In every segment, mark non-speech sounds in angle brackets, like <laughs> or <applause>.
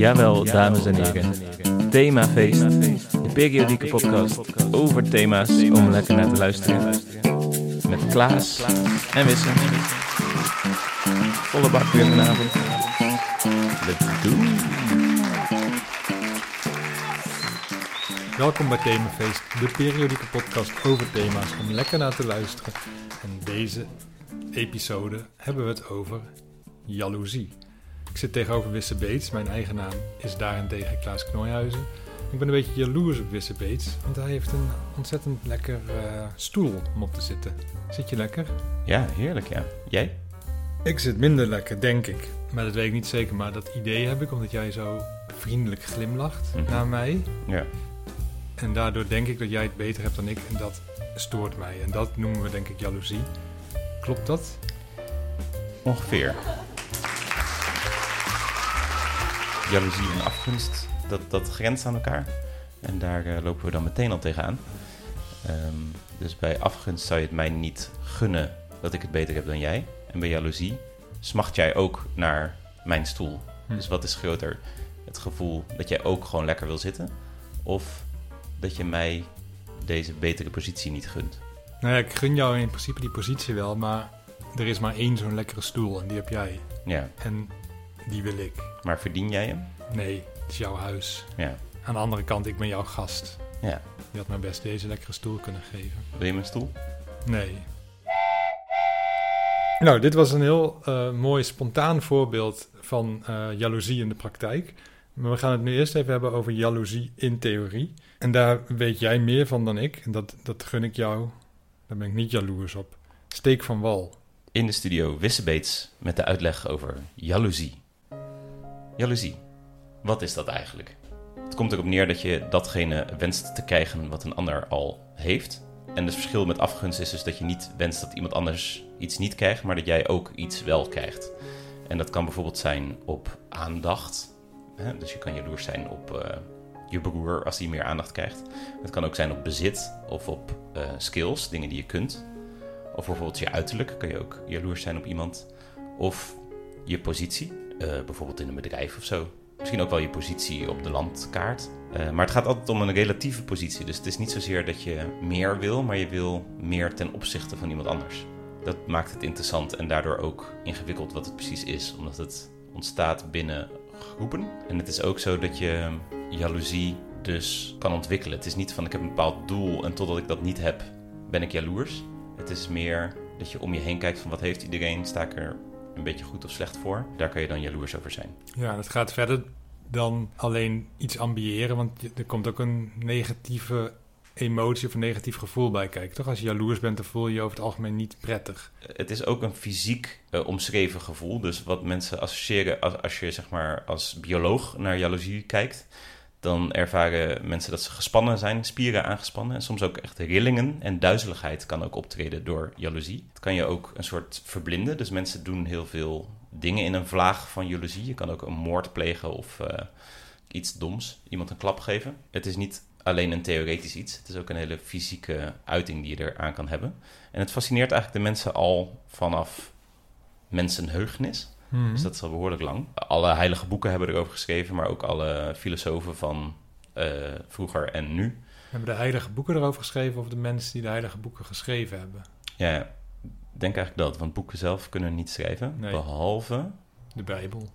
Jawel, dames en heren. Themafeest. De periodieke podcast over thema's om lekker naar te luisteren. Met Klaas en Wissen. Volle bak weer vanavond. Let's do. Welkom bij Themafeest, de periodieke podcast over thema's om lekker naar te luisteren. En deze episode hebben we het over jaloezie. Ik zit tegenover Wisse Beets, mijn eigen naam is daarentegen Klaas Knooihuizen. Ik ben een beetje jaloers op Wisse Beets, want hij heeft een ontzettend lekker eh, stoel om op te zitten. Zit je lekker? Ja, heerlijk ja. Jij? Ik zit minder lekker, denk ik. Maar dat weet ik niet zeker, maar dat idee heb ik omdat jij zo vriendelijk glimlacht Mhm. naar mij. Ja. En daardoor denk ik dat jij het beter hebt dan ik en dat stoort mij. En dat noemen we denk ik jaloezie. Klopt dat? Ongeveer. Jaloezie en afgunst, dat, dat grenst aan elkaar. En daar eh, lopen we dan meteen al tegenaan. Ehm dus bij afgunst zou je het mij niet gunnen dat ik het beter heb dan jij. En bij jaloezie smacht jij ook naar mijn stoel. Hm. Dus wat is groter? Het gevoel dat jij ook gewoon lekker wil zitten? Of dat je mij deze betere positie niet gunt? Nou ja, ik gun jou in principe die positie wel, maar er is maar één zo'n lekkere stoel en die heb jij. Ja, En die wil ik. maar verdien jij hem? Nee, het is jouw huis. Ja. Aan de andere kant, ik ben jouw gast. Ja. Je had mij best deze lekkere stoel kunnen geven. Wil je mijn stoel? Nee. Nou, dit was een heel eh, mooi spontaan voorbeeld van eh, jaloezie in de praktijk. Maar we gaan het nu eerst even hebben over jaloezie in theorie. En daar weet jij meer van dan ik. En dat, dat gun ik jou. Daar ben ik niet jaloers op. Steek van wal. In de studio Wisse Beets met de uitleg over jaloezie. Jaloezie, wat is dat eigenlijk? Het komt erop neer dat je datgene wenst te krijgen wat een ander al heeft. En het verschil met afgunst is dus dat je niet wenst dat iemand anders iets niet krijgt, maar dat jij ook iets wel krijgt. En dat kan bijvoorbeeld zijn op aandacht. Dus je kan jaloers zijn op eh, je broer als hij meer aandacht krijgt. Het kan ook zijn op bezit of op eh, skills, dingen die je kunt. Of bijvoorbeeld je uiterlijk, kan je ook jaloers zijn op iemand. Of je positie, eh, bijvoorbeeld in een bedrijf of zo. Misschien ook wel je positie op de landkaart. Eh, maar het gaat altijd om een relatieve positie. Dus het is niet zozeer dat je meer wil, maar je wil meer ten opzichte van iemand anders. Dat maakt het interessant en daardoor ook ingewikkeld wat het precies is. Omdat het ontstaat binnen groepen. En het is ook zo dat je jaloezie dus kan ontwikkelen. Het is niet van ik heb een bepaald doel en totdat ik dat niet heb, ben ik jaloers. Het is meer dat je om je heen kijkt van wat heeft iedereen, sta ik er een beetje goed of slecht voor. Daar kan je dan jaloers over zijn. Ja, dat gaat verder dan alleen iets ambiëren. Want er komt ook een negatieve emotie of een negatief gevoel bij kijken. Toch? Als je jaloers bent, dan voel je je over het algemeen niet prettig. Het is ook een fysiek eh, omschreven gevoel. Dus wat mensen associëren als, als je zeg maar als bioloog naar jaloezie kijkt, dan ervaren mensen dat ze gespannen zijn, spieren aangespannen en soms ook echt rillingen en duizeligheid kan ook optreden door jaloezie. Het kan je ook een soort verblinden. Dus mensen doen heel veel dingen in een vlaag van jaloezie. Je kan ook een moord plegen of eh, iets doms, iemand een klap geven. Het is niet alleen een theoretisch iets, het is ook een hele fysieke uiting die je eraan kan hebben. En het fascineert eigenlijk de mensen al vanaf mensenheugenis. Mhm. Dus dat is al behoorlijk lang. Alle heilige boeken hebben erover geschreven, maar ook alle filosofen van eh, vroeger en nu. Hebben de heilige boeken erover geschreven of de mensen die de heilige boeken geschreven hebben? Ja, ik denk eigenlijk dat, want boeken zelf kunnen niet schrijven, Nee. behalve... De Bijbel.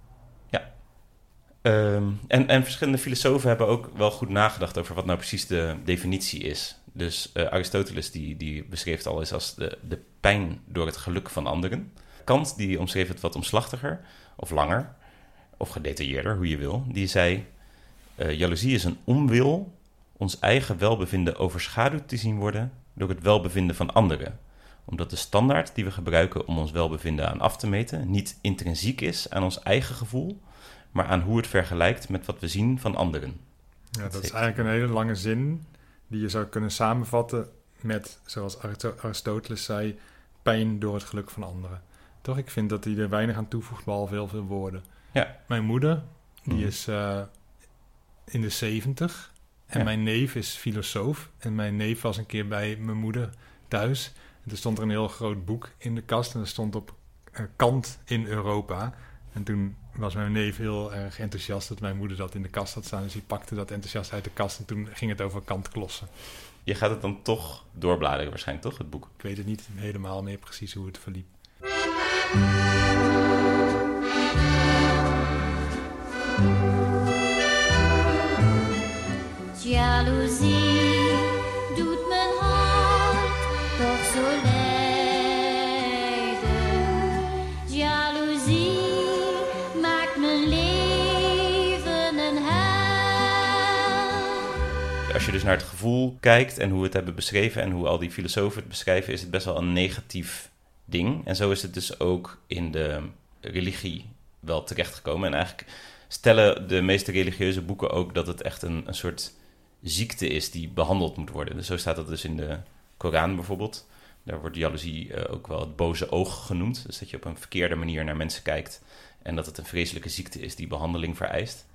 Ehm, en, en verschillende filosofen hebben ook wel goed nagedacht over wat nou precies de definitie is. Dus eh, Aristoteles die, die beschreef het al eens als de, de pijn door het geluk van anderen. Kant die omschreef het wat omslachtiger of langer of gedetailleerder, hoe je wil. Die zei, eh, jaloezie is een onwil ons eigen welbevinden overschaduwd te zien worden door het welbevinden van anderen. Omdat de standaard die we gebruiken om ons welbevinden aan af te meten niet intrinsiek is aan ons eigen gevoel, maar aan hoe het vergelijkt met wat we zien van anderen. Ja, dat is eigenlijk een hele lange zin die je zou kunnen samenvatten met, zoals Aristo- Aristoteles zei, pijn door het geluk van anderen. Toch, ik vind dat hij er weinig aan toevoegt, behalve heel veel woorden. Ja. Mijn moeder, die Mhm. is eh, in de zeventig. En Ja. mijn neef is filosoof. En mijn neef was een keer bij mijn moeder thuis. En er stond er een heel groot boek in de kast. En er stond op eh, Kant in Europa. En toen was mijn neef heel erg enthousiast dat mijn moeder dat in de kast had staan. Dus die pakte dat enthousiast uit de kast en toen ging het over kantklossen. Je gaat het dan toch doorbladeren waarschijnlijk, toch, het boek? Ik weet het niet helemaal meer precies hoe het verliep. Jaloezie doet mijn hart toch zo lijden. Jaloezie maakt mijn leven een hel. Als je dus naar het gevoel kijkt en hoe we het hebben beschreven en hoe al die filosofen het beschrijven, is het best wel een negatief ding. En zo is het dus ook in de religie wel terechtgekomen. En eigenlijk stellen de meeste religieuze boeken ook dat het echt een, een soort ziekte is die behandeld moet worden. Dus zo staat dat dus in de Koran bijvoorbeeld. Daar wordt jaloezie eh, ook wel het boze oog genoemd. Dus dat je op een verkeerde manier naar mensen kijkt en dat het een vreselijke ziekte is die behandeling vereist.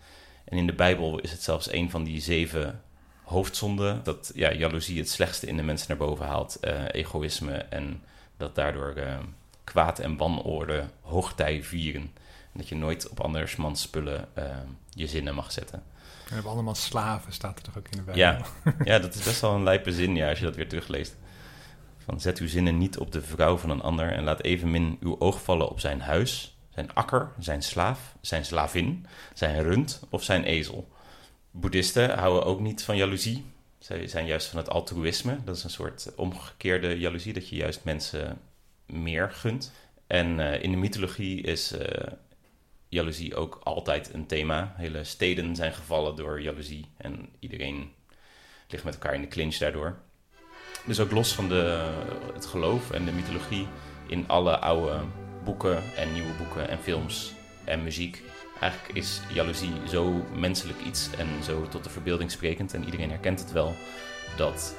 En in de Bijbel is het zelfs een van die zeven hoofdzonden dat ja, jaloezie het slechtste in de mensen naar boven haalt. eh, egoïsme en dat daardoor eh, kwaad en wanorde hoogtij vieren. En dat je nooit op andersmans spullen eh, je zinnen mag zetten. We hebben allemaal slaven, staat er toch ook in de Bijbel. Ja, <laughs> ja, dat is best wel een lijpe zin ja, als je dat weer terugleest. Van zet uw zinnen niet op de vrouw van een ander en laat evenmin uw oog vallen op zijn huis, zijn akker, zijn slaaf, zijn slavin, zijn rund of zijn ezel. Boeddhisten houden ook niet van jaloezie. Zij zijn juist van het altruïsme. Dat is een soort omgekeerde jaloezie, dat je juist mensen meer gunt. En eh, in de mythologie is eh, jaloezie ook altijd een thema. Hele steden zijn gevallen door jaloezie en iedereen ligt met elkaar in de clinch daardoor. Dus ook los van de, het geloof en de mythologie in alle oude boeken en nieuwe boeken en films en muziek. Eigenlijk is jaloezie zo menselijk iets en zo tot de verbeelding sprekend. En iedereen herkent het wel dat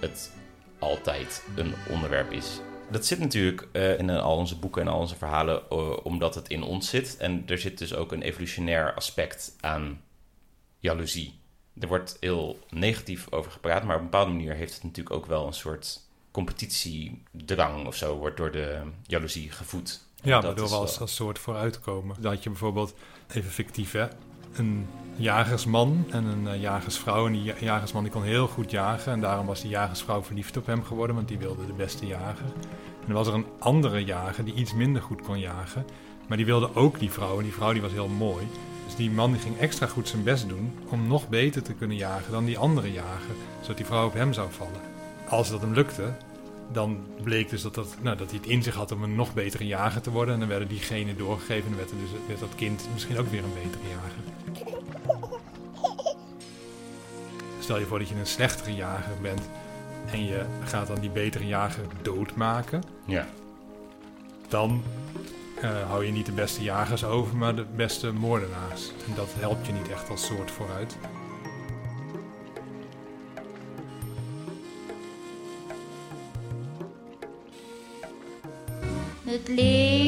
het altijd een onderwerp is. Dat zit natuurlijk eh, in al onze boeken en al onze verhalen eh, omdat het in ons zit. En er zit dus ook een evolutionair aspect aan jaloezie. Er wordt heel negatief over gepraat, maar op een bepaalde manier heeft het natuurlijk ook wel een soort competitiedrang of zo, wordt door de jaloezie gevoed. Ja, Dat waardoor we als, wel- als soort vooruitkomen. Dat je bijvoorbeeld, even fictief hè, een jagersman en een eh, jagersvrouw. En die ja- jagersman die kon heel goed jagen. En daarom was die jagersvrouw verliefd op hem geworden, want die wilde de beste jager. En dan was er een andere jager die iets minder goed kon jagen. Maar die wilde ook die vrouw. En die vrouw die was heel mooi. Dus die man die ging extra goed zijn best doen om nog beter te kunnen jagen dan die andere jager. Zodat die vrouw op hem zou vallen. Als dat hem lukte, dan bleek dus dat, dat, nou, dat hij het in zich had om een nog betere jager te worden. En dan werden die genen doorgegeven en werd, er dus, werd dat kind misschien ook weer een betere jager. Stel je voor dat je een slechtere jager bent en je gaat dan die betere jager doodmaken. Ja. Dan eh, hou je niet de beste jagers over, maar de beste moordenaars. En dat helpt je niet echt als soort vooruit. Het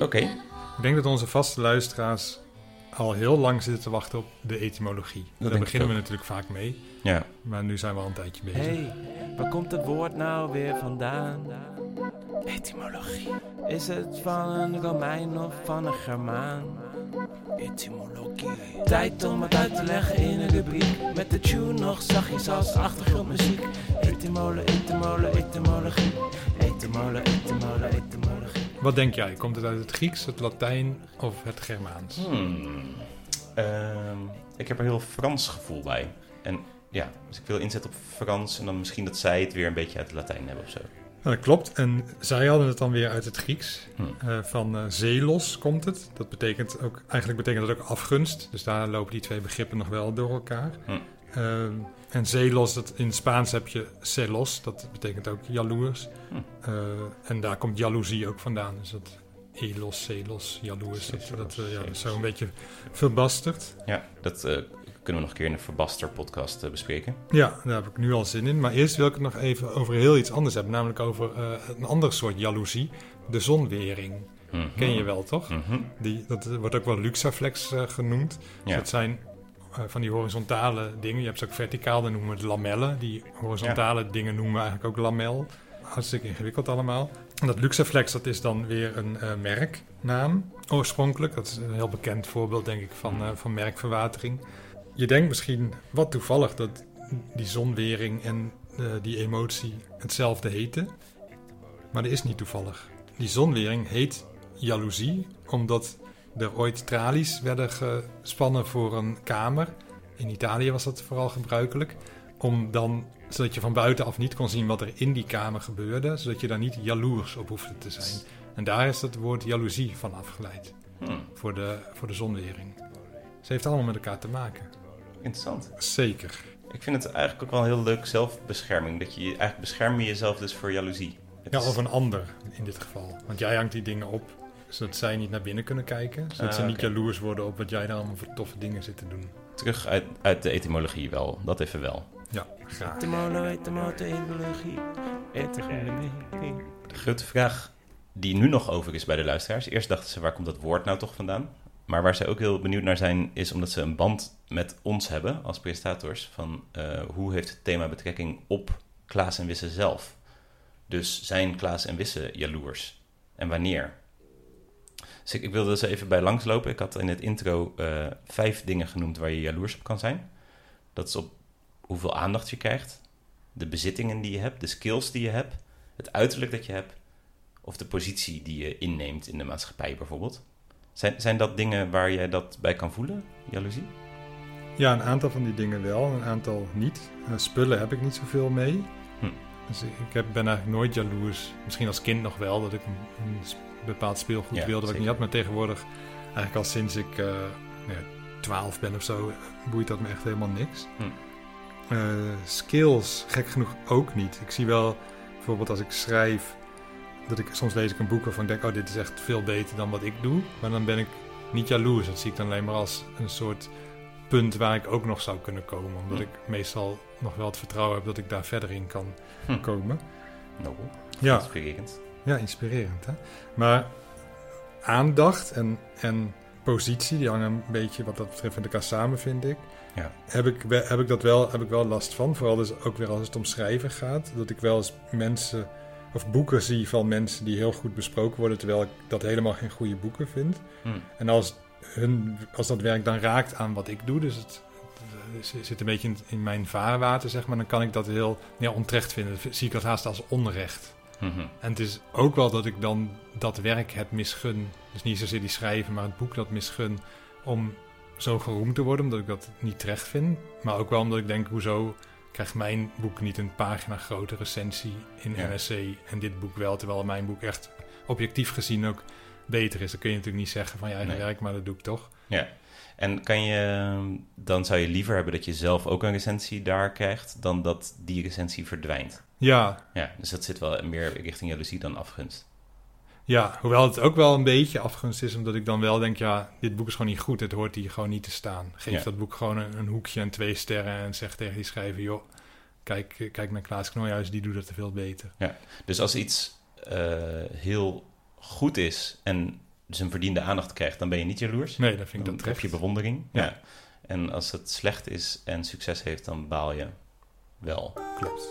Oké. Ik denk dat onze vaste luisteraars al heel lang zitten te wachten op de etymologie. Daar beginnen we natuurlijk vaak mee. Ja. Maar nu zijn we al een tijdje bezig. hey, waar komt het woord nou weer vandaan? Etymologie. Is het van een Romein of van een Germaan? Etymologie. Tijd om het uit te leggen in een rubriek. Met de tune nog zachtjes als achtergrondmuziek. Etymole, etymole, etymologie. Etymole, etymole, etymologie. Wat denk jij? Komt het uit het Grieks, het Latijn of het Germaans? Hmm. Ehm, ik heb er heel Frans gevoel bij. En ja, dus ik wil inzetten op Frans en dan misschien dat zij het weer een beetje uit het Latijn hebben of zo. Nou, dat klopt. En zij hadden het dan weer uit het Grieks. Hm. Eh, van eh, zelos komt het. Dat betekent ook, eigenlijk betekent dat ook afgunst. Dus daar lopen die twee begrippen nog wel door elkaar. Hm. Ehm, en zelos, dat, in het Spaans heb je celos. Dat betekent ook jaloers. Hm. Eh, en daar komt jaloezie ook vandaan. Dus dat elos, celos, jaloers. Celos, Dat, eh, ja, dat is zo celos. een beetje verbasterd. Ja, dat eh, kunnen we nog een keer in een Verbaster-podcast bespreken. Ja, daar heb ik nu al zin in. Maar eerst wil ik het nog even over heel iets anders hebben. Namelijk over een ander soort jaloezie. De zonwering. Mhm. Ken je wel, toch? Mhm. Die, dat wordt ook wel luxaflex genoemd. Dus Ja. dat zijn eh, van die horizontale dingen. Je hebt ze ook verticaal, dan noemen we het lamellen. Die horizontale dingen noemen we eigenlijk ook lamel. Hartstikke ingewikkeld allemaal. En dat Luxaflex, dat is dan weer een eh, merknaam oorspronkelijk. Dat is een heel bekend voorbeeld, denk ik, van, eh, van merkverwatering. Je denkt misschien, wat toevallig, dat die zonwering en die emotie hetzelfde heten. Maar dat is niet toevallig. Die zonwering heet jaloezie, omdat er ooit tralies werden gespannen voor een kamer. In Italië was dat vooral gebruikelijk. Om dan, zodat je van buitenaf niet kon zien wat er in die kamer gebeurde. Zodat je daar niet jaloers op hoefde te zijn. En daar is het woord jaloezie van afgeleid. Hm, Voor de, voor de zonwering. Ze heeft allemaal met elkaar te maken. interessant. Zeker. Ik vind het eigenlijk ook wel heel leuk zelfbescherming. Dat je eigenlijk bescherm je jezelf dus voor jaloezie. Het Ja, of een ander in dit geval. Want jij hangt die dingen op, zodat zij niet naar binnen kunnen kijken. Zodat Ah, ze niet oké. jaloers worden op wat jij daar allemaal voor toffe dingen zit te doen. Terug uit, uit de etymologie wel. Dat even wel. Ja, graag. Etymolo, etymologie, etymologie. De grote vraag die nu nog over is bij de luisteraars. Eerst dachten ze, waar komt dat woord nou toch vandaan? Maar waar ze ook heel benieuwd naar zijn, is omdat ze een band met ons hebben als presentators. Van eh, hoe heeft het thema betrekking op Klaas en Wisse zelf? Dus zijn Klaas en Wisse jaloers? En wanneer? Dus ik, ik wilde dus even bij langslopen. Ik had in het intro eh, vijf dingen genoemd waar je jaloers op kan zijn. Dat is op hoeveel aandacht je krijgt, de bezittingen die je hebt, de skills die je hebt, het uiterlijk dat je hebt, of de positie die je inneemt in de maatschappij bijvoorbeeld. Zijn, zijn dat dingen waar jij dat bij kan voelen, jaloezie? Ja, een aantal van die dingen wel, een aantal niet. Eh, spullen heb ik niet zoveel mee. Dus ik heb, ben eigenlijk nooit jaloers. Misschien als kind nog wel, dat ik een, bepaald speelgoed Ja, wilde wat ik niet had. Maar tegenwoordig, eigenlijk al sinds ik eh, nou ja, 12 ben of zo, boeit dat me echt helemaal niks. Hm. Eh, skills, gek genoeg ook niet. Ik zie wel, bijvoorbeeld als ik schrijf, dat ik soms lees ik een boek waarvan ik denk, oh, dit is echt veel beter dan wat ik doe. Maar dan ben ik niet jaloers. Dat zie ik dan alleen maar als een soort punt waar ik ook nog zou kunnen komen. Omdat Hm. ik meestal nog wel het vertrouwen heb dat ik daar verder in kan Hm. komen. Nobel. Ja, Inspirerend. ja, inspirerend. Hè? Maar aandacht en, en positie, die hangen een beetje wat dat betreft met elkaar samen, vind ik. Ja. Heb ik, heb ik dat wel, heb ik wel last van. Vooral dus ook weer als het om schrijven gaat. Dat ik wel eens mensen of boeken zie van mensen die heel goed besproken worden, terwijl ik dat helemaal geen goede boeken vind. Hm. En als, hun, als dat werk dan raakt aan wat ik doe, dus het, het zit een beetje in, in mijn vaarwater, zeg maar, dan kan ik dat heel ja, onterecht vinden. Zie ik als haast als onrecht. Mhm. En het is ook wel dat ik dan dat werk het misgun. Dus niet zozeer die schrijven, maar het boek dat misgun. Om zo geroemd te worden, omdat ik dat niet terecht vind. Maar ook wel omdat ik denk, hoezo krijgt mijn boek niet een pagina grote recensie in Ja. NSC en dit boek wel, terwijl mijn boek echt objectief gezien ook beter is. Dan kun je natuurlijk niet zeggen van je eigen Nee. werk, maar dat doe ik toch. Ja. En kan je, dan zou je liever hebben dat je zelf ook een recensie daar krijgt, dan dat die recensie verdwijnt. Ja, Ja, dus dat zit wel meer richting jaloezie dan afgunst. ja, hoewel het ook wel een beetje afgunst is, omdat ik dan wel denk, ja, dit boek is gewoon niet goed. Het hoort hier gewoon niet te staan. Geef Ja. dat boek gewoon een, een hoekje en twee sterren en zeg tegen die schrijver, joh, kijk, kijk naar Klaas Knooihuis, die doet het veel beter. Dus als iets eh, heel goed is en zijn verdiende aandacht krijgt, dan ben je niet jaloers. Nee, dat vind ik dan dat heb terecht. je bewondering. Ja. Ja. En als het slecht is en succes heeft, dan baal je wel. Klopt.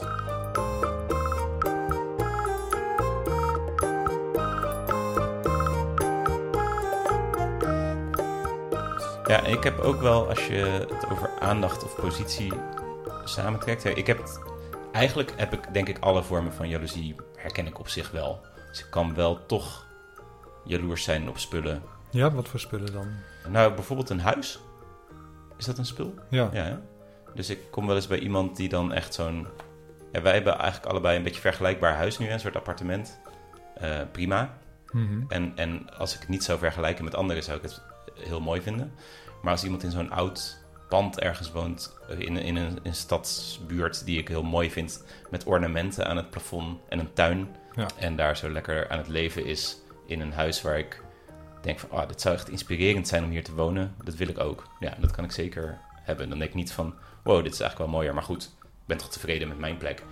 Ja, ik heb ook wel, als je het over aandacht of positie samentrekt. Ik heb het, eigenlijk heb ik denk ik alle vormen van jaloezie herken ik op zich wel. Dus ik kan wel toch jaloers zijn op spullen. Ja, wat voor spullen dan? Nou, bijvoorbeeld een huis. Is dat een spul? Ja, Ja? Dus ik kom wel eens bij iemand die dan echt zo'n... Ja, wij hebben eigenlijk allebei een beetje vergelijkbaar huis nu, een soort appartement. Eh, prima. Mhm. En, en als ik het niet zou vergelijken met anderen, zou ik het heel mooi vinden. Maar als iemand in zo'n oud pand ergens woont, eh, in, in een, in stadsbuurt die ik heel mooi vind, met ornamenten aan het plafond en een tuin, Ja. en daar zo lekker aan het leven is in een huis waar ik denk van, oh, dit zou echt inspirerend zijn om hier te wonen. Dat wil ik ook. Ja, dat kan ik zeker hebben. Dan denk ik niet van, wow, dit is eigenlijk wel mooier, maar goed, ik ben toch tevreden met mijn plek.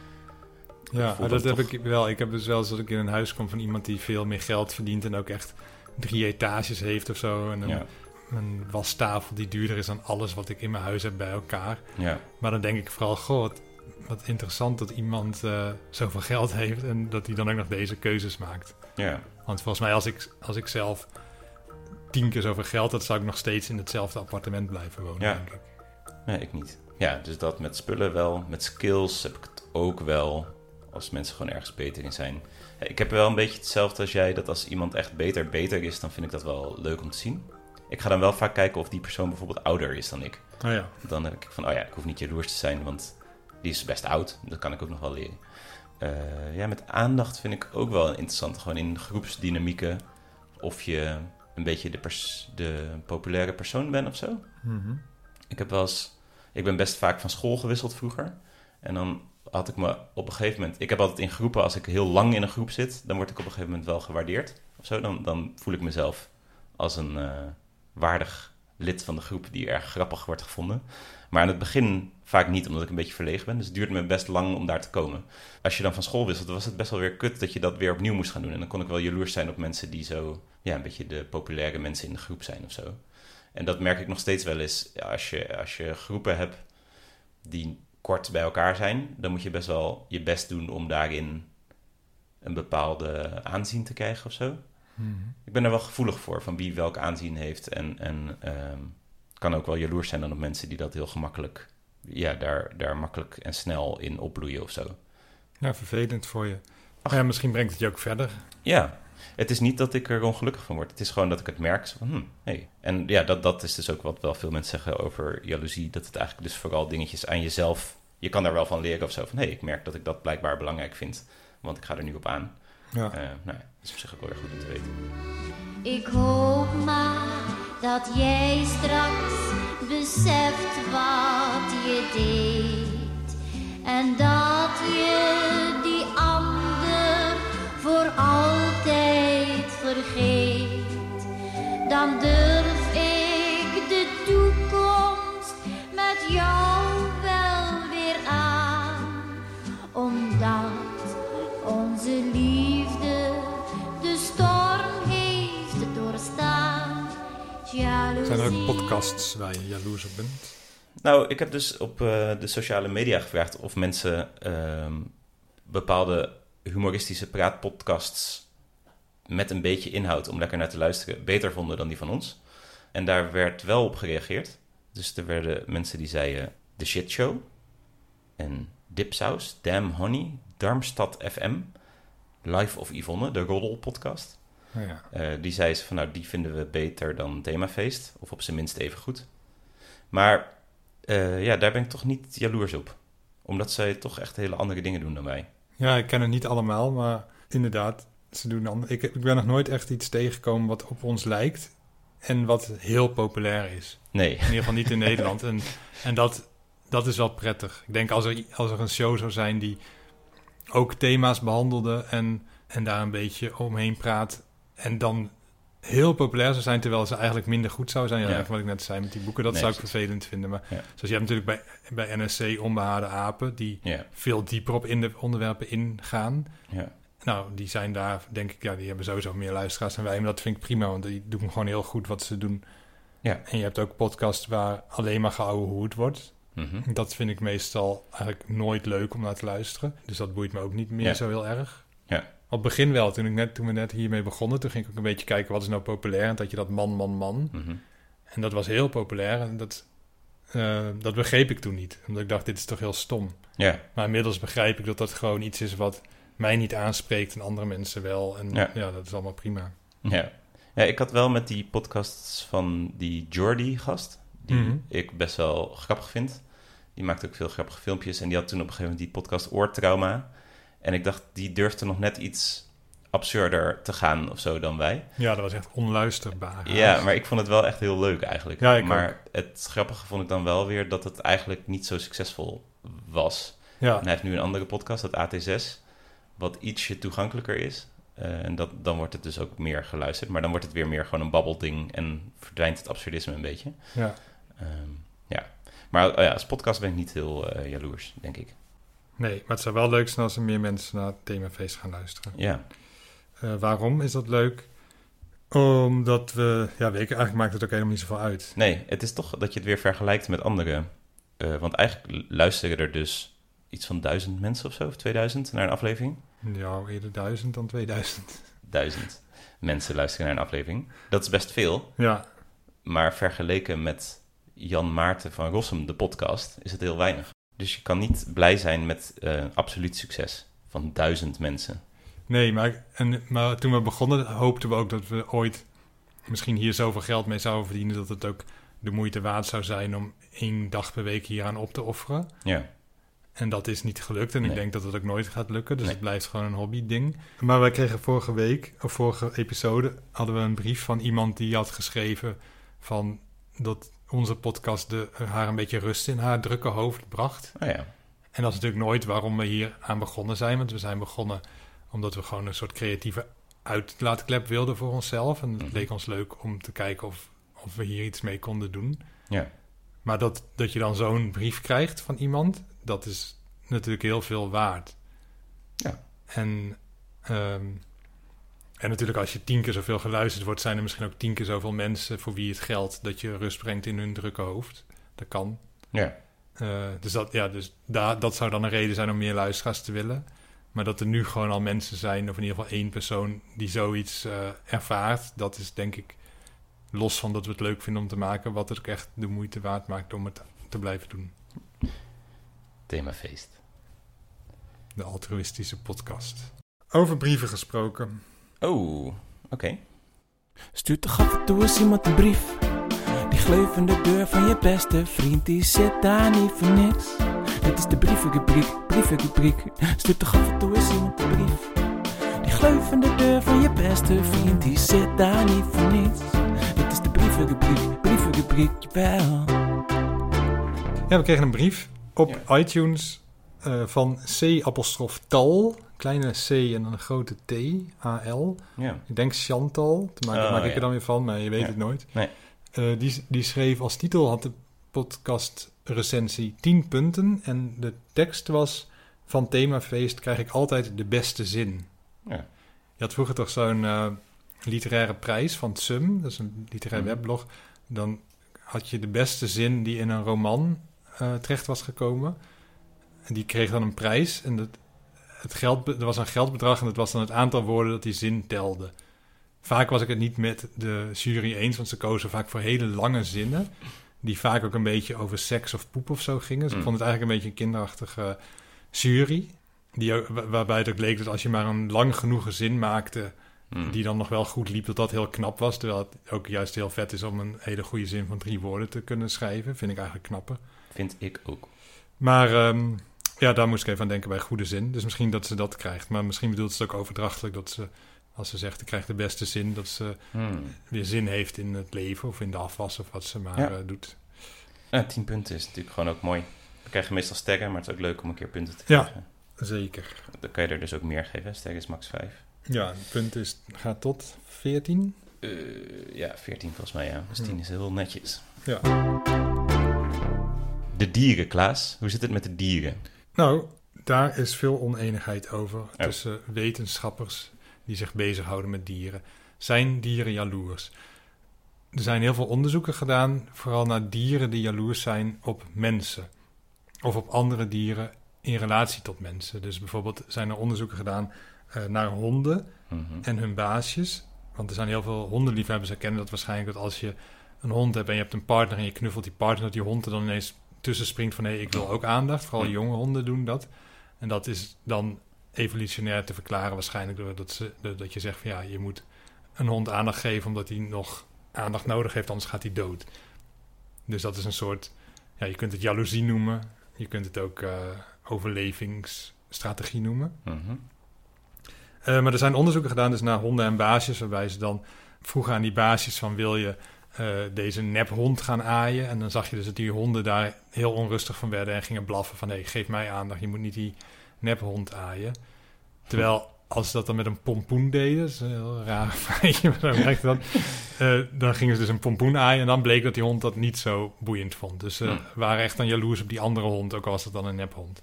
Ja, dat heb toch- ik wel. Ik heb dus wel eens dat ik in een huis kom van iemand die veel meer geld verdient en ook echt drie etages heeft of zo. En een, Ja, een wastafel die duurder is dan alles wat ik in mijn huis heb bij elkaar. ja, Maar dan denk ik vooral, goh, wat, interessant dat iemand eh, zoveel geld heeft en dat hij dan ook nog deze keuzes maakt. ja. Want volgens mij, als ik, als ik zelf tien keer zoveel geld had, zou ik nog steeds in hetzelfde appartement blijven wonen, Ja. denk ik. Nee, ik niet. Ja, dus dat met spullen wel. Met skills heb ik het ook wel. Als mensen gewoon ergens beter in zijn. Ik heb wel een beetje hetzelfde als jij. Dat als iemand echt beter beter is, dan vind ik dat wel leuk om te zien. Ik ga dan wel vaak kijken of die persoon bijvoorbeeld ouder is dan ik. Oh ja, Dan denk ik van, oh ja, ik hoef niet jaloers te zijn, want die is best oud. Dat kan ik ook nog wel leren. Eh, ja, met aandacht vind ik ook wel interessant. Gewoon in groepsdynamieken. Of je een beetje de, pers- de populaire persoon bent of zo. Mhm. Ik heb wel eens... Ik ben best vaak van school gewisseld vroeger. En dan had ik me op een gegeven moment... Ik heb altijd in groepen, als ik heel lang in een groep zit... dan word ik op een gegeven moment wel gewaardeerd. Of zo. Dan, dan voel ik mezelf als een eh, waardig lid van de groep... die erg grappig wordt gevonden. Maar aan het begin vaak niet, omdat ik een beetje verlegen ben. Dus het duurde me best lang om daar te komen. Als je dan van school wisselt, was het best wel weer kut... dat je dat weer opnieuw moest gaan doen. En dan kon ik wel jaloers zijn op mensen die zo... Ja, een beetje de populaire mensen in de groep zijn of zo. En dat merk ik nog steeds wel eens. Ja, als, je, als je groepen hebt die kort bij elkaar zijn, dan moet je best wel je best doen om daarin een bepaalde aanzien te krijgen of zo. Mhm. Ik ben er wel gevoelig voor, van wie welk aanzien heeft. En, en ehm, kan ook wel jaloers zijn dan op mensen die dat heel gemakkelijk, ja, daar, daar makkelijk en snel in opbloeien of zo. Ja, vervelend voor je. Ach ja, misschien brengt het je ook verder. Ja, het is niet dat ik er ongelukkig van word. Het is gewoon dat ik het merk. Zo van, hm, hey. En ja, dat, dat is dus ook wat wel veel mensen zeggen over jaloezie. Dat het eigenlijk dus vooral dingetjes aan jezelf... Je kan daar wel van leren of zo. Van, hé, hey, ik merk dat ik dat blijkbaar belangrijk vind. Want ik ga er nu op aan. Ja. Eh, nou, ja, dat is op zich ook wel erg goed om te weten. Ik hoop maar dat jij straks beseft wat je deed. En dat je die ander voor altijd vergeet. Dan durf Zijn er ook podcasts waar je jaloers op bent? Nou, ik heb dus op eh, de sociale media gevraagd of mensen ehm, bepaalde humoristische praatpodcasts met een beetje inhoud om lekker naar te luisteren beter vonden dan die van ons. En daar werd wel op gereageerd. Dus er werden mensen die zeiden The Shit Show en Dipsaus, Damn Honey, Darmstad FM, Life of Yvonne, de Roddel podcast. Nou ja. Eh, die zei ze van nou, die vinden we beter dan Themafeest. Of op zijn minst even goed. Maar eh, ja, daar ben ik toch niet jaloers op. Omdat zij toch echt hele andere dingen doen dan wij. ja, ik ken het niet allemaal, maar inderdaad, ze doen dan. Ik, ik ben nog nooit echt iets tegengekomen wat op ons lijkt en wat heel populair is. Nee, In ieder geval niet in <laughs> Nederland. En, en dat, dat is wel prettig. Ik denk als er, als er een show zou zijn die ook thema's behandelde en, en daar een beetje omheen praat. En dan heel populair zou zijn, terwijl ze eigenlijk minder goed zou zijn. Ja, Ja. eigenlijk wat ik net zei met die boeken, dat Nee, zou ik vervelend vinden. Maar Ja. zoals je hebt natuurlijk bij, bij NSC onbehaarde apen, die ja, veel dieper op in de onderwerpen ingaan. ja, Nou, die zijn daar, denk ik, ja, die hebben sowieso meer luisteraars dan wij. Maar dat vind ik prima, want die doen gewoon heel goed wat ze doen. Ja. En je hebt ook podcasts waar alleen maar geouwe hoed wordt. mhm. Dat vind ik meestal eigenlijk nooit leuk om naar te luisteren. Dus dat boeit me ook niet meer zo heel erg. Op het begin wel, toen, ik net, toen we net hiermee begonnen, toen ging ik ook een beetje kijken wat is nou populair. En dat je dat man, man, man. mhm. En dat was heel populair. En dat, eh, dat begreep ik toen niet. Omdat ik dacht, dit is toch heel stom. Maar inmiddels begrijp ik dat dat gewoon iets is wat mij niet aanspreekt en andere mensen wel. En Ja. ja, dat is allemaal prima. ja. Ja, ik had wel met die podcasts van die Jordi-gast, die Mhm. ik best wel grappig vind. Die maakt ook veel grappige filmpjes. En die had toen op een gegeven moment die podcast Oortrauma. En ik dacht, die durfde nog net iets absurder te gaan of zo dan wij. Ja, dat was echt onluisterbaar. Ja, maar ik vond het wel echt heel leuk eigenlijk. Ja, ik maar het grappige vond ik dan wel weer dat het eigenlijk niet zo succesvol was. Ja, En hij heeft nu een andere podcast, dat AT6, wat ietsje toegankelijker is. Eh, en dat, dan wordt het dus ook meer geluisterd. Maar dan wordt het weer meer gewoon een babbelding en verdwijnt het absurdisme een beetje. Ja. Ehm, ja. Maar oh ja, als podcast ben ik niet heel eh, jaloers, denk ik. Nee, maar het zou wel leuk zijn als er meer mensen naar het themafeest gaan luisteren. Ja, Eh, waarom is dat leuk? Omdat we, ja, weet ik, eigenlijk maakt het ook helemaal niet zoveel uit. nee, het is toch dat je het weer vergelijkt met andere. Eh, want eigenlijk luisteren er dus iets van duizend mensen of zo, of 2000 naar een aflevering. Ja, eerder duizend dan 2000. <laughs> Duizend mensen luisteren naar een aflevering. Dat is best veel. Ja, Maar vergeleken met Jan Maarten van Rossum, de podcast, is het heel weinig. Dus je kan niet blij zijn met eh, absoluut succes van duizend mensen. nee, maar, en, maar toen we begonnen hoopten we ook dat we ooit misschien hier zoveel geld mee zouden verdienen... dat het ook de moeite waard zou zijn om één dag per week hieraan op te offeren. Ja, En dat is niet gelukt. En ik denk dat het ook nooit gaat lukken. Dus Nee. het blijft gewoon een hobby-ding. Maar wij kregen vorige week, of vorige episode, hadden we een brief van iemand die had geschreven van dat onze podcast de, haar een beetje rust in haar drukke hoofd bracht. oh ja. En dat is natuurlijk nooit waarom we hier aan begonnen zijn. Want we zijn begonnen omdat we gewoon een soort creatieve uitlaatklep wilden voor onszelf. En het Mhm. leek ons leuk om te kijken of, of we hier iets mee konden doen. Ja, Maar dat, dat je dan zo'n brief krijgt van iemand, dat is natuurlijk heel veel waard. Ja. En, ehm, en natuurlijk als je tien keer zoveel geluisterd wordt, zijn er misschien ook tien keer zoveel mensen voor wie het geldt dat je rust brengt in hun drukke hoofd. Dat kan. ja, Eh, dus dat, ja, dus daar dat zou dan een reden zijn om meer luisteraars te willen. Maar dat er nu gewoon al mensen zijn, of in ieder geval één persoon die zoiets eh, ervaart, dat is denk ik los van dat we het leuk vinden om te maken, wat het ook echt de moeite waard maakt om het te blijven doen. themafeest. De altruïstische podcast. Over brieven gesproken. Oh, oké. Stuurt toch af en toe eens iemand een brief. Die gleuvende deur van je beste vriend, die zit daar niet voor niks. Dit is de brievenrubriek, brievenrubriek. Stuurt toch af en toe eens iemand een brief. Die gleuvende deur van je beste vriend, die zit daar niet voor niets. Dit is de brievenrubriek, brievenrubriek, jawel. Ja, we kregen een brief op iTunes eh, van C apostrof tal. Kleine C en een grote T, A-L. Ja, Ik denk Chantal, daar maak, Oh, maak ik ja. er dan weer van, maar je weet Ja. het nooit. Nee. Eh, die, die schreef als titel, had de podcast recensie 10 punten. En de tekst was, van themafeest krijg ik altijd de beste zin. Ja. Je had vroeger toch zo'n eh, literaire prijs van SUM, dat is een literair Mhm. weblog. Dan had je de beste zin die in een roman eh, terecht was gekomen. En die kreeg dan een prijs. En dat, het geld, er was een geldbedrag en dat was dan het aantal woorden dat die zin telde. Vaak was ik het niet met de jury eens, want ze kozen vaak voor hele lange zinnen. Die vaak ook een beetje over seks of poep of zo gingen. Dus ik Mm. vond het eigenlijk een beetje een kinderachtige jury. Die, wa- waarbij het ook leek dat als je maar een lang genoeg zin maakte, Hm. die dan nog wel goed liep, dat dat heel knap was. Terwijl het ook juist heel vet is om een hele goede zin van drie woorden te kunnen schrijven. Vind ik eigenlijk knapper. Vind ik ook. Maar ehm, ja, daar moest ik even aan denken bij goede zin. Dus misschien dat ze dat krijgt. Maar misschien bedoelt ze het ook overdrachtelijk dat ze, als ze zegt ik krijg de beste zin, dat ze Hm. weer zin heeft in het leven of in de afwas of wat ze maar Ja. eh, doet. Ja, tien punten is natuurlijk gewoon ook mooi. We krijgen meestal sterren, maar het is ook leuk om een keer punten te Ja. krijgen. Zeker. Dan kan je er dus ook meer geven. Sterren is max 5. Ja, het punt is, gaat tot 14. ja, 14 volgens mij, ja. Dus Ja. 10 is heel netjes. Ja. De dieren, Klaas. Hoe zit het met de dieren? Nou, daar is veel oneenigheid over tussen wetenschappers die zich bezighouden met dieren. Zijn dieren jaloers? Er zijn heel veel onderzoeken gedaan, vooral naar dieren die jaloers zijn op mensen. Of op andere dieren in relatie tot mensen. Dus bijvoorbeeld zijn er onderzoeken gedaan eh, naar honden Mhm. en hun baasjes. Want er zijn heel veel hondenliefhebbers herkennen dat waarschijnlijk dat als je een hond hebt en je hebt een partner en je knuffelt die partner, dat die hond er dan ineens tussen springt van hé, ik wil ook aandacht. Vooral jonge honden doen dat. En dat is dan evolutionair te verklaren waarschijnlijk doordat ze, dat je zegt van ja, je moet een hond aandacht geven omdat hij nog aandacht nodig heeft, anders gaat hij dood. Dus dat is een soort, ja, je kunt het jaloezie noemen. Je kunt het ook eh, overlevingsstrategie noemen. Mhm. Eh, maar er zijn onderzoeken gedaan dus naar honden en baasjes, waarbij ze dan vroegen aan die baasjes van wil je eh, deze nephond gaan aaien? En dan zag je dus dat die honden daar heel onrustig van werden en gingen blaffen van nee, geef mij aandacht, je moet niet die nephond aaien. Terwijl als ze dat dan met een pompoen deden, dat is een heel raar <laughs> feitje, maar zo werkt dat. <laughs> eh, dan gingen ze dus een pompoen aaien en dan bleek dat die hond dat niet zo boeiend vond. Dus ze Hmm. waren echt dan jaloers op die andere hond, ook al was het dan een nephond.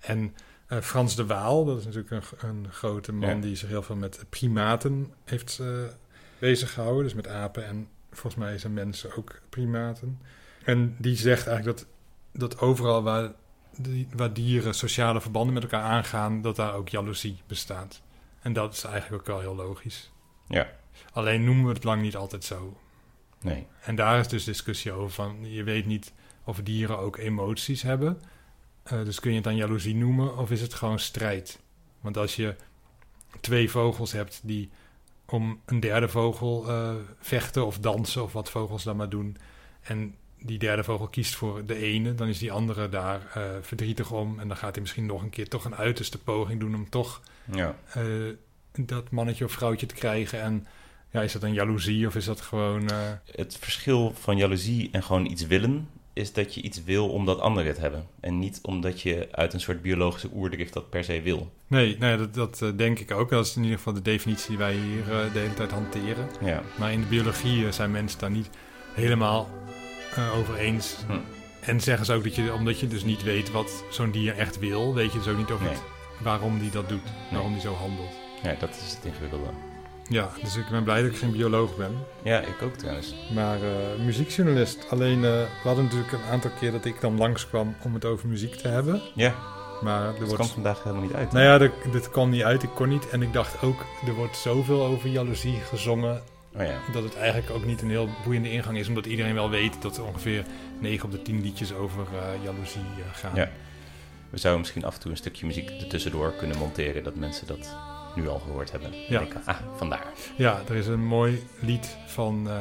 En eh, Frans de Waal, dat is natuurlijk een, een grote man Ja. die zich heel veel met primaten heeft eh bezig gehouden. Dus met apen en volgens mij zijn mensen ook primaten. En die zegt eigenlijk dat, dat overal waar, die, waar dieren sociale verbanden met elkaar aangaan, dat daar ook jaloezie bestaat. En dat is eigenlijk ook wel heel logisch. Ja. Alleen noemen we het lang niet altijd zo. Nee. En daar is dus discussie over van, je weet niet of dieren ook emoties hebben. Eh, dus kun je het dan jaloezie noemen of is het gewoon strijd? Want als je twee vogels hebt die om een derde vogel eh, vechten of dansen of wat vogels dan maar doen. En die derde vogel kiest voor de ene, dan is die andere daar eh, verdrietig om. En dan gaat hij misschien nog een keer toch een uiterste poging doen om toch Ja. eh, dat mannetje of vrouwtje te krijgen. En ja, is dat een jaloezie of is dat gewoon... Het verschil van jaloezie en gewoon iets willen is dat je iets wil omdat anderen het hebben. En niet omdat je uit een soort biologische oerdrift dat per se wil. Nee, nee dat, dat eh, denk ik ook. Dat is in ieder geval de definitie die wij hier eh, de hele tijd hanteren. Ja. Maar in de biologie eh, zijn mensen daar niet helemaal eh, over eens. Hm. En zeggen ze ook dat je, omdat je dus niet weet wat zo'n dier echt wil, weet je dus ook niet over Nee. waarom die dat doet, waarom die zo handelt. ja, dat is het ingewikkelde. Ja, dus ik ben blij dat ik geen bioloog ben, Ja, ik ook trouwens. maar eh, muziekjournalist. Alleen, eh, we hadden natuurlijk een aantal keer dat ik dan langskwam om het over muziek te hebben. Ja, Maar er dat wordt kwam vandaag helemaal niet uit. Nou ja, dat- dit kwam niet uit, ik kon niet. En ik dacht ook, er wordt zoveel over jaloezie gezongen... Oh ja. dat het eigenlijk ook niet een heel boeiende ingang is... omdat iedereen wel weet dat er ongeveer 9 op de 10 liedjes over eh, jaloezie gaan. Ja. We zouden misschien af en toe een stukje muziek ertussendoor kunnen monteren... dat mensen dat nu al gehoord hebben. En Ja. denken, ah, vandaar. Ja, er is een mooi lied van eh,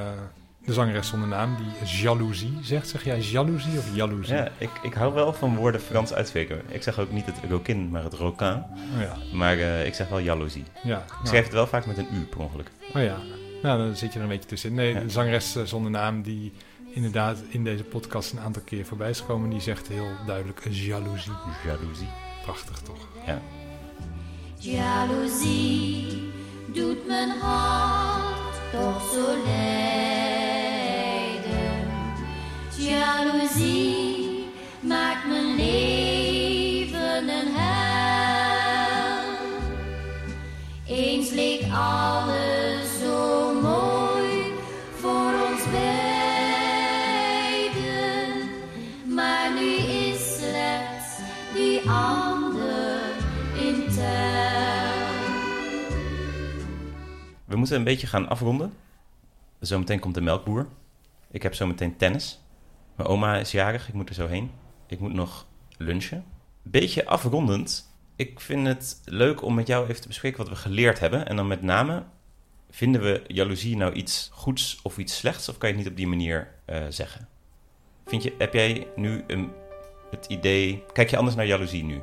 de zangeres zonder naam... die jaloezie zegt. Zeg jij jaloezie of jaloezie? Ja, ik, ik hou wel van woorden Frans uitspreken. Ik zeg ook niet het rokin, maar het rokin. Oh ja, Maar eh, ik zeg wel jaloezie. ja. Ik nou, schrijf het wel vaak met een u per ongeluk. Oh ja, nou dan zit je er een beetje tussenin. Nee, de zangeres eh, zonder naam die inderdaad in deze podcast een aantal keer voorbij is gekomen... die zegt heel duidelijk jaloezie. Jaloezie. Prachtig toch? Ja. Jaloezie doet mijn hart toch zo lijden. Jaloezie maakt mijn leven een hel. Eens leek alles moeten een beetje gaan afronden. Zometeen komt de melkboer. Ik heb zometeen tennis. Mijn oma is jarig, ik moet er zo heen. Ik moet nog lunchen. Beetje afrondend. Ik vind het leuk om met jou even te bespreken wat we geleerd hebben. En dan met name, vinden we jaloezie nou iets goeds of iets slechts? Of kan je het niet op die manier eh, zeggen? Vind je, heb jij nu een, het idee... Kijk je anders naar jaloezie nu?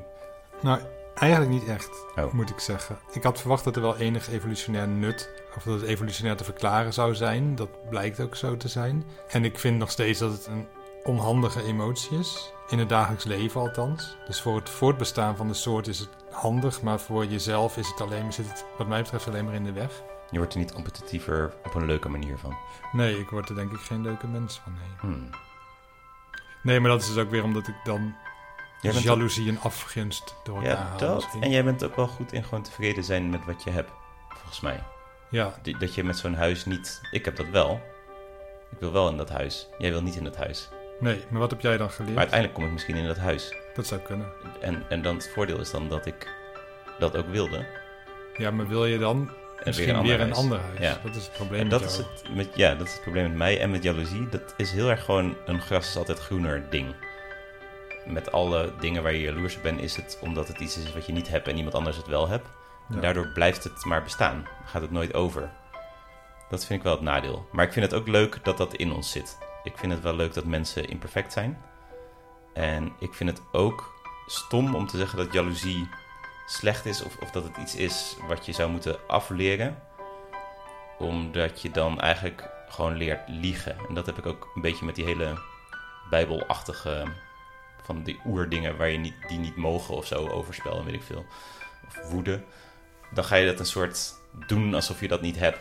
Nou, eigenlijk niet echt, Oh. moet ik zeggen. Ik had verwacht dat er wel enig evolutionair nut, of dat het evolutionair te verklaren zou zijn. Dat blijkt ook zo te zijn. En ik vind nog steeds dat het een onhandige emotie is. In het dagelijks leven althans. Dus voor het voortbestaan van de soort is het handig, maar voor jezelf is het alleen, zit het wat mij betreft alleen maar in de weg. Je wordt er niet competitiever op een leuke manier van. Nee, ik word er denk ik geen leuke mens van. Nee, Hmm. nee maar dat is dus ook weer omdat ik dan Jij bent jaloezie en afgunst door elkaar Ja, haal dat. En jij bent ook wel goed in gewoon tevreden zijn met wat je hebt, volgens mij. Ja, Dat je met zo'n huis niet... Ik heb dat wel. Ik wil wel in dat huis. Jij wil niet in dat huis. nee, maar wat heb jij dan geleerd? Maar uiteindelijk kom ik misschien in dat huis. Dat zou kunnen. En, en dan het voordeel is dan dat ik dat ook wilde. Ja, maar wil je dan En misschien weer een ander huis? Ja. Dat is het probleem En met dat is, jou. het, met, ja, dat is het probleem met mij en met jaloezie. Dat is heel erg gewoon een gras is altijd groener ding. Met alle dingen waar je jaloers op bent, is het omdat het iets is wat je niet hebt en iemand anders het wel hebt. Daardoor blijft het maar bestaan. Gaat het nooit over. Dat vind ik wel het nadeel. Maar ik vind het ook leuk dat dat in ons zit. Ik vind het wel leuk dat mensen imperfect zijn. En ik vind het ook stom om te zeggen dat jaloezie slecht is of, of dat het iets is wat je zou moeten afleren. Omdat je dan eigenlijk gewoon leert liegen. En dat heb ik ook een beetje met die hele bijbelachtige van die oerdingen waar je niet, die niet mogen of zo overspel en weet ik veel. Of woede. Dan ga je dat een soort doen alsof je dat niet hebt.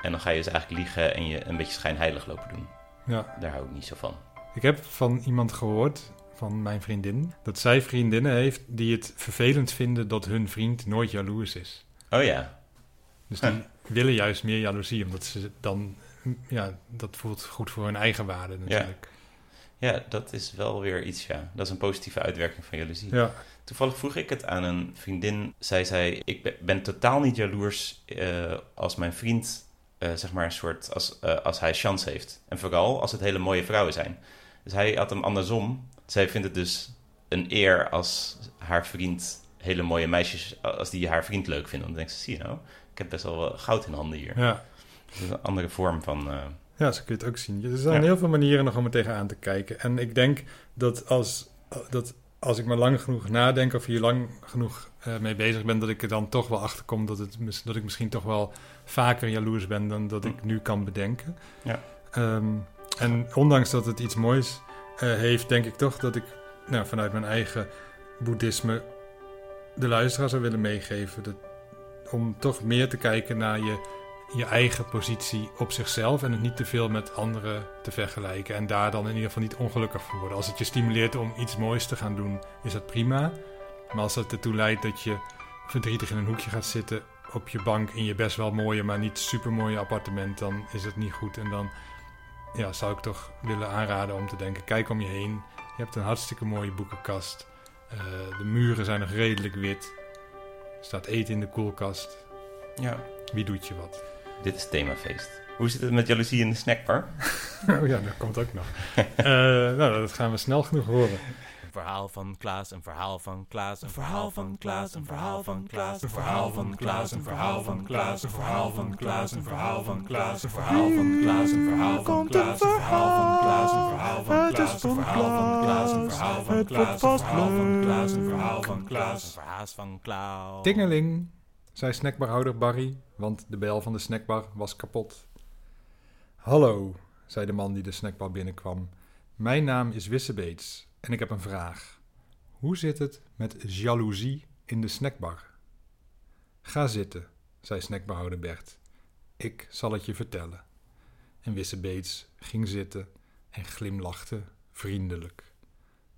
En dan ga je dus eigenlijk liegen en je een beetje schijnheilig lopen doen. Ja. Daar hou ik niet zo van. Ik heb van iemand gehoord, van mijn vriendin, dat zij vriendinnen heeft die het vervelend vinden dat hun vriend nooit jaloers is. Oh ja, Dus die willen juist meer jaloezie, omdat ze dan, ja, dat voelt goed voor hun eigen waarde natuurlijk. ja, dat is wel weer iets, ja. Dat is een positieve uitwerking van jaloezie. Ja, Toevallig vroeg ik het aan een vriendin. Zij zei, ik ben, totaal niet jaloers eh, als mijn vriend, eh, zeg maar, een soort, als, eh, als hij chance heeft. En vooral als het hele mooie vrouwen zijn. Dus hij had hem andersom. Zij vindt het dus een eer als haar vriend hele mooie meisjes, als die haar vriend leuk vinden. Dan denkt ze, zie je nou, ik heb best wel goud in handen hier. ja. Dat is een andere vorm van... Ja, zo kun je het ook zien. Er zijn Ja. heel veel manieren nog om er tegenaan te kijken. En ik denk dat als, dat als ik maar lang genoeg nadenk of hier lang genoeg eh, mee bezig ben, dat ik er dan toch wel achter kom dat, het, dat ik misschien toch wel vaker jaloers ben dan dat ik nu kan bedenken. Ja. Ehm, en ondanks dat het iets moois eh, heeft, denk ik toch dat ik nou, vanuit mijn eigen boeddhisme de luisteraar zou willen meegeven. Dat, om toch meer te kijken naar je je eigen positie op zichzelf en het niet te veel met anderen te vergelijken. En daar dan in ieder geval niet ongelukkig van worden. Als het je stimuleert om iets moois te gaan doen, is dat prima. Maar als het ertoe leidt dat je verdrietig in een hoekje gaat zitten op je bank in je best wel mooie, maar niet super mooie appartement, dan is het niet goed. En dan ja, zou ik toch willen aanraden om te denken: kijk om je heen. Je hebt een hartstikke mooie boekenkast. Eh, de muren zijn nog redelijk wit. Er staat eten in de koelkast. ja, Wie doet je wat? Dit is themafeest. Hoe zit het met jaloezie in de snackbar? Oh ja, dat komt ook nog. Eh, nou, dat gaan we snel genoeg horen. Een verhaal van Klaas, een verhaal van Klaas, een verhaal van Klaas, een verhaal van Klaas, een verhaal van Klaas, een verhaal van Klaas, een verhaal van Klaas, een verhaal van Klaas, een verhaal van Klaas, een verhaal van Klaas, een verhaal van Klaas, een verhaal van Klaas, een verhaal van Klaas, een verhaal van Klaas, een verhaal van Klaas, een verhaal van Klaas, een verhaal van Klaas. Tingeling, zei snackbarhouder Barry, want de bel van de snackbar was kapot. Hallo, zei de man die de snackbar binnenkwam. Mijn naam is Wissebeets en ik heb een vraag. Hoe zit het met jaloezie in de snackbar? Ga zitten, zei snackbarhouder Bert. Ik zal het je vertellen. En Wissebeets ging zitten en glimlachte vriendelijk.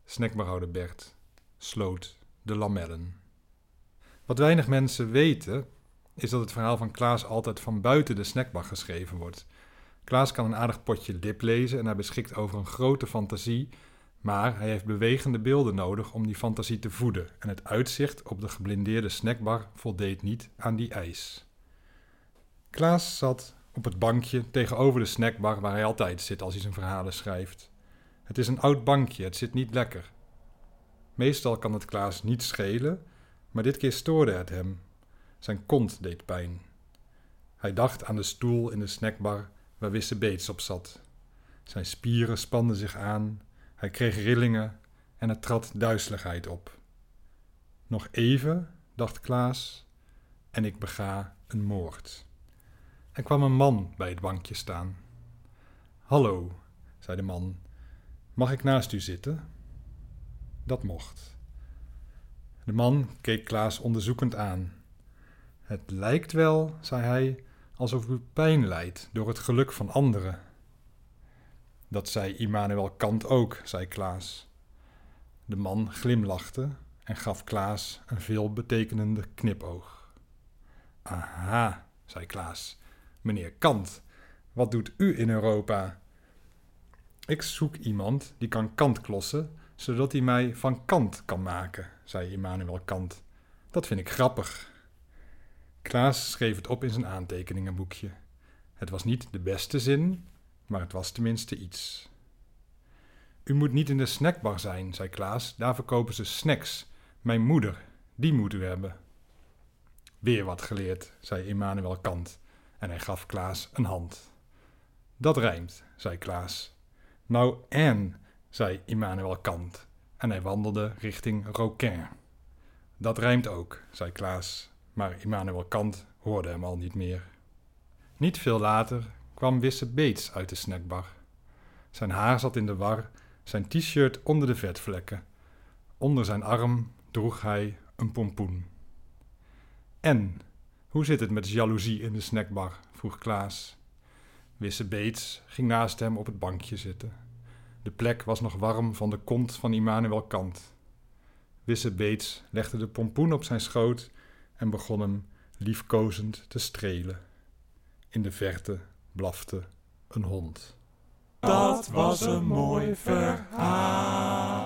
Snackbarhouder Bert sloot de lamellen. Wat weinig mensen weten, is dat het verhaal van Klaas altijd van buiten de snackbar geschreven wordt. Klaas kan een aardig potje dip lezen en hij beschikt over een grote fantasie, maar hij heeft bewegende beelden nodig om die fantasie te voeden en het uitzicht op de geblindeerde snackbar voldeed niet aan die eis. Klaas zat op het bankje tegenover de snackbar waar hij altijd zit als hij zijn verhalen schrijft. Het is een oud bankje, het zit niet lekker. Meestal kan het Klaas niet schelen, maar dit keer stoorde het hem. Zijn kont deed pijn. Hij dacht aan de stoel in de snackbar waar Wisse Beets op zat. Zijn spieren spanden zich aan, hij kreeg rillingen en er trad duizeligheid op. Nog even, dacht Klaas, en ik bega een moord. Er kwam een man bij het bankje staan. Hallo, zei de man, mag ik naast u zitten? Dat mocht. De man keek Klaas onderzoekend aan. Het lijkt wel, zei hij, alsof u pijn lijdt door het geluk van anderen. Dat zei Immanuel Kant ook, zei Klaas. De man glimlachte en gaf Klaas een veelbetekenende knipoog. Aha, zei Klaas. Meneer Kant, wat doet u in Europa? Ik zoek iemand die kan Kant klossen, zodat hij mij van Kant kan maken, zei Immanuel Kant. Dat vind ik grappig. Klaas schreef het op in zijn aantekeningenboekje. Het was niet de beste zin, maar het was tenminste iets. U moet niet in de snackbar zijn, zei Klaas. Daar verkopen ze snacks. Mijn moeder, die moet u hebben. Weer wat geleerd, zei Immanuel Kant. En hij gaf Klaas een hand. Dat rijmt, zei Klaas. Nou en, zei Immanuel Kant. En hij wandelde richting Roquin. Dat rijmt ook, zei Klaas. Maar Immanuel Kant hoorde hem al niet meer. Niet veel later kwam Wisse Beets uit de snackbar. Zijn haar zat in de war, zijn t-shirt onder de vetvlekken. Onder zijn arm droeg hij een pompoen. En, Hoe zit het met jaloezie in de snackbar? vroeg Klaas. Wisse Beets ging naast hem op het bankje zitten. De plek was nog warm van de kont van Immanuel Kant. Wisse Beets legde de pompoen op zijn schoot en begon hem liefkozend te strelen. In de verte blafte een hond. Dat was een mooi verhaal.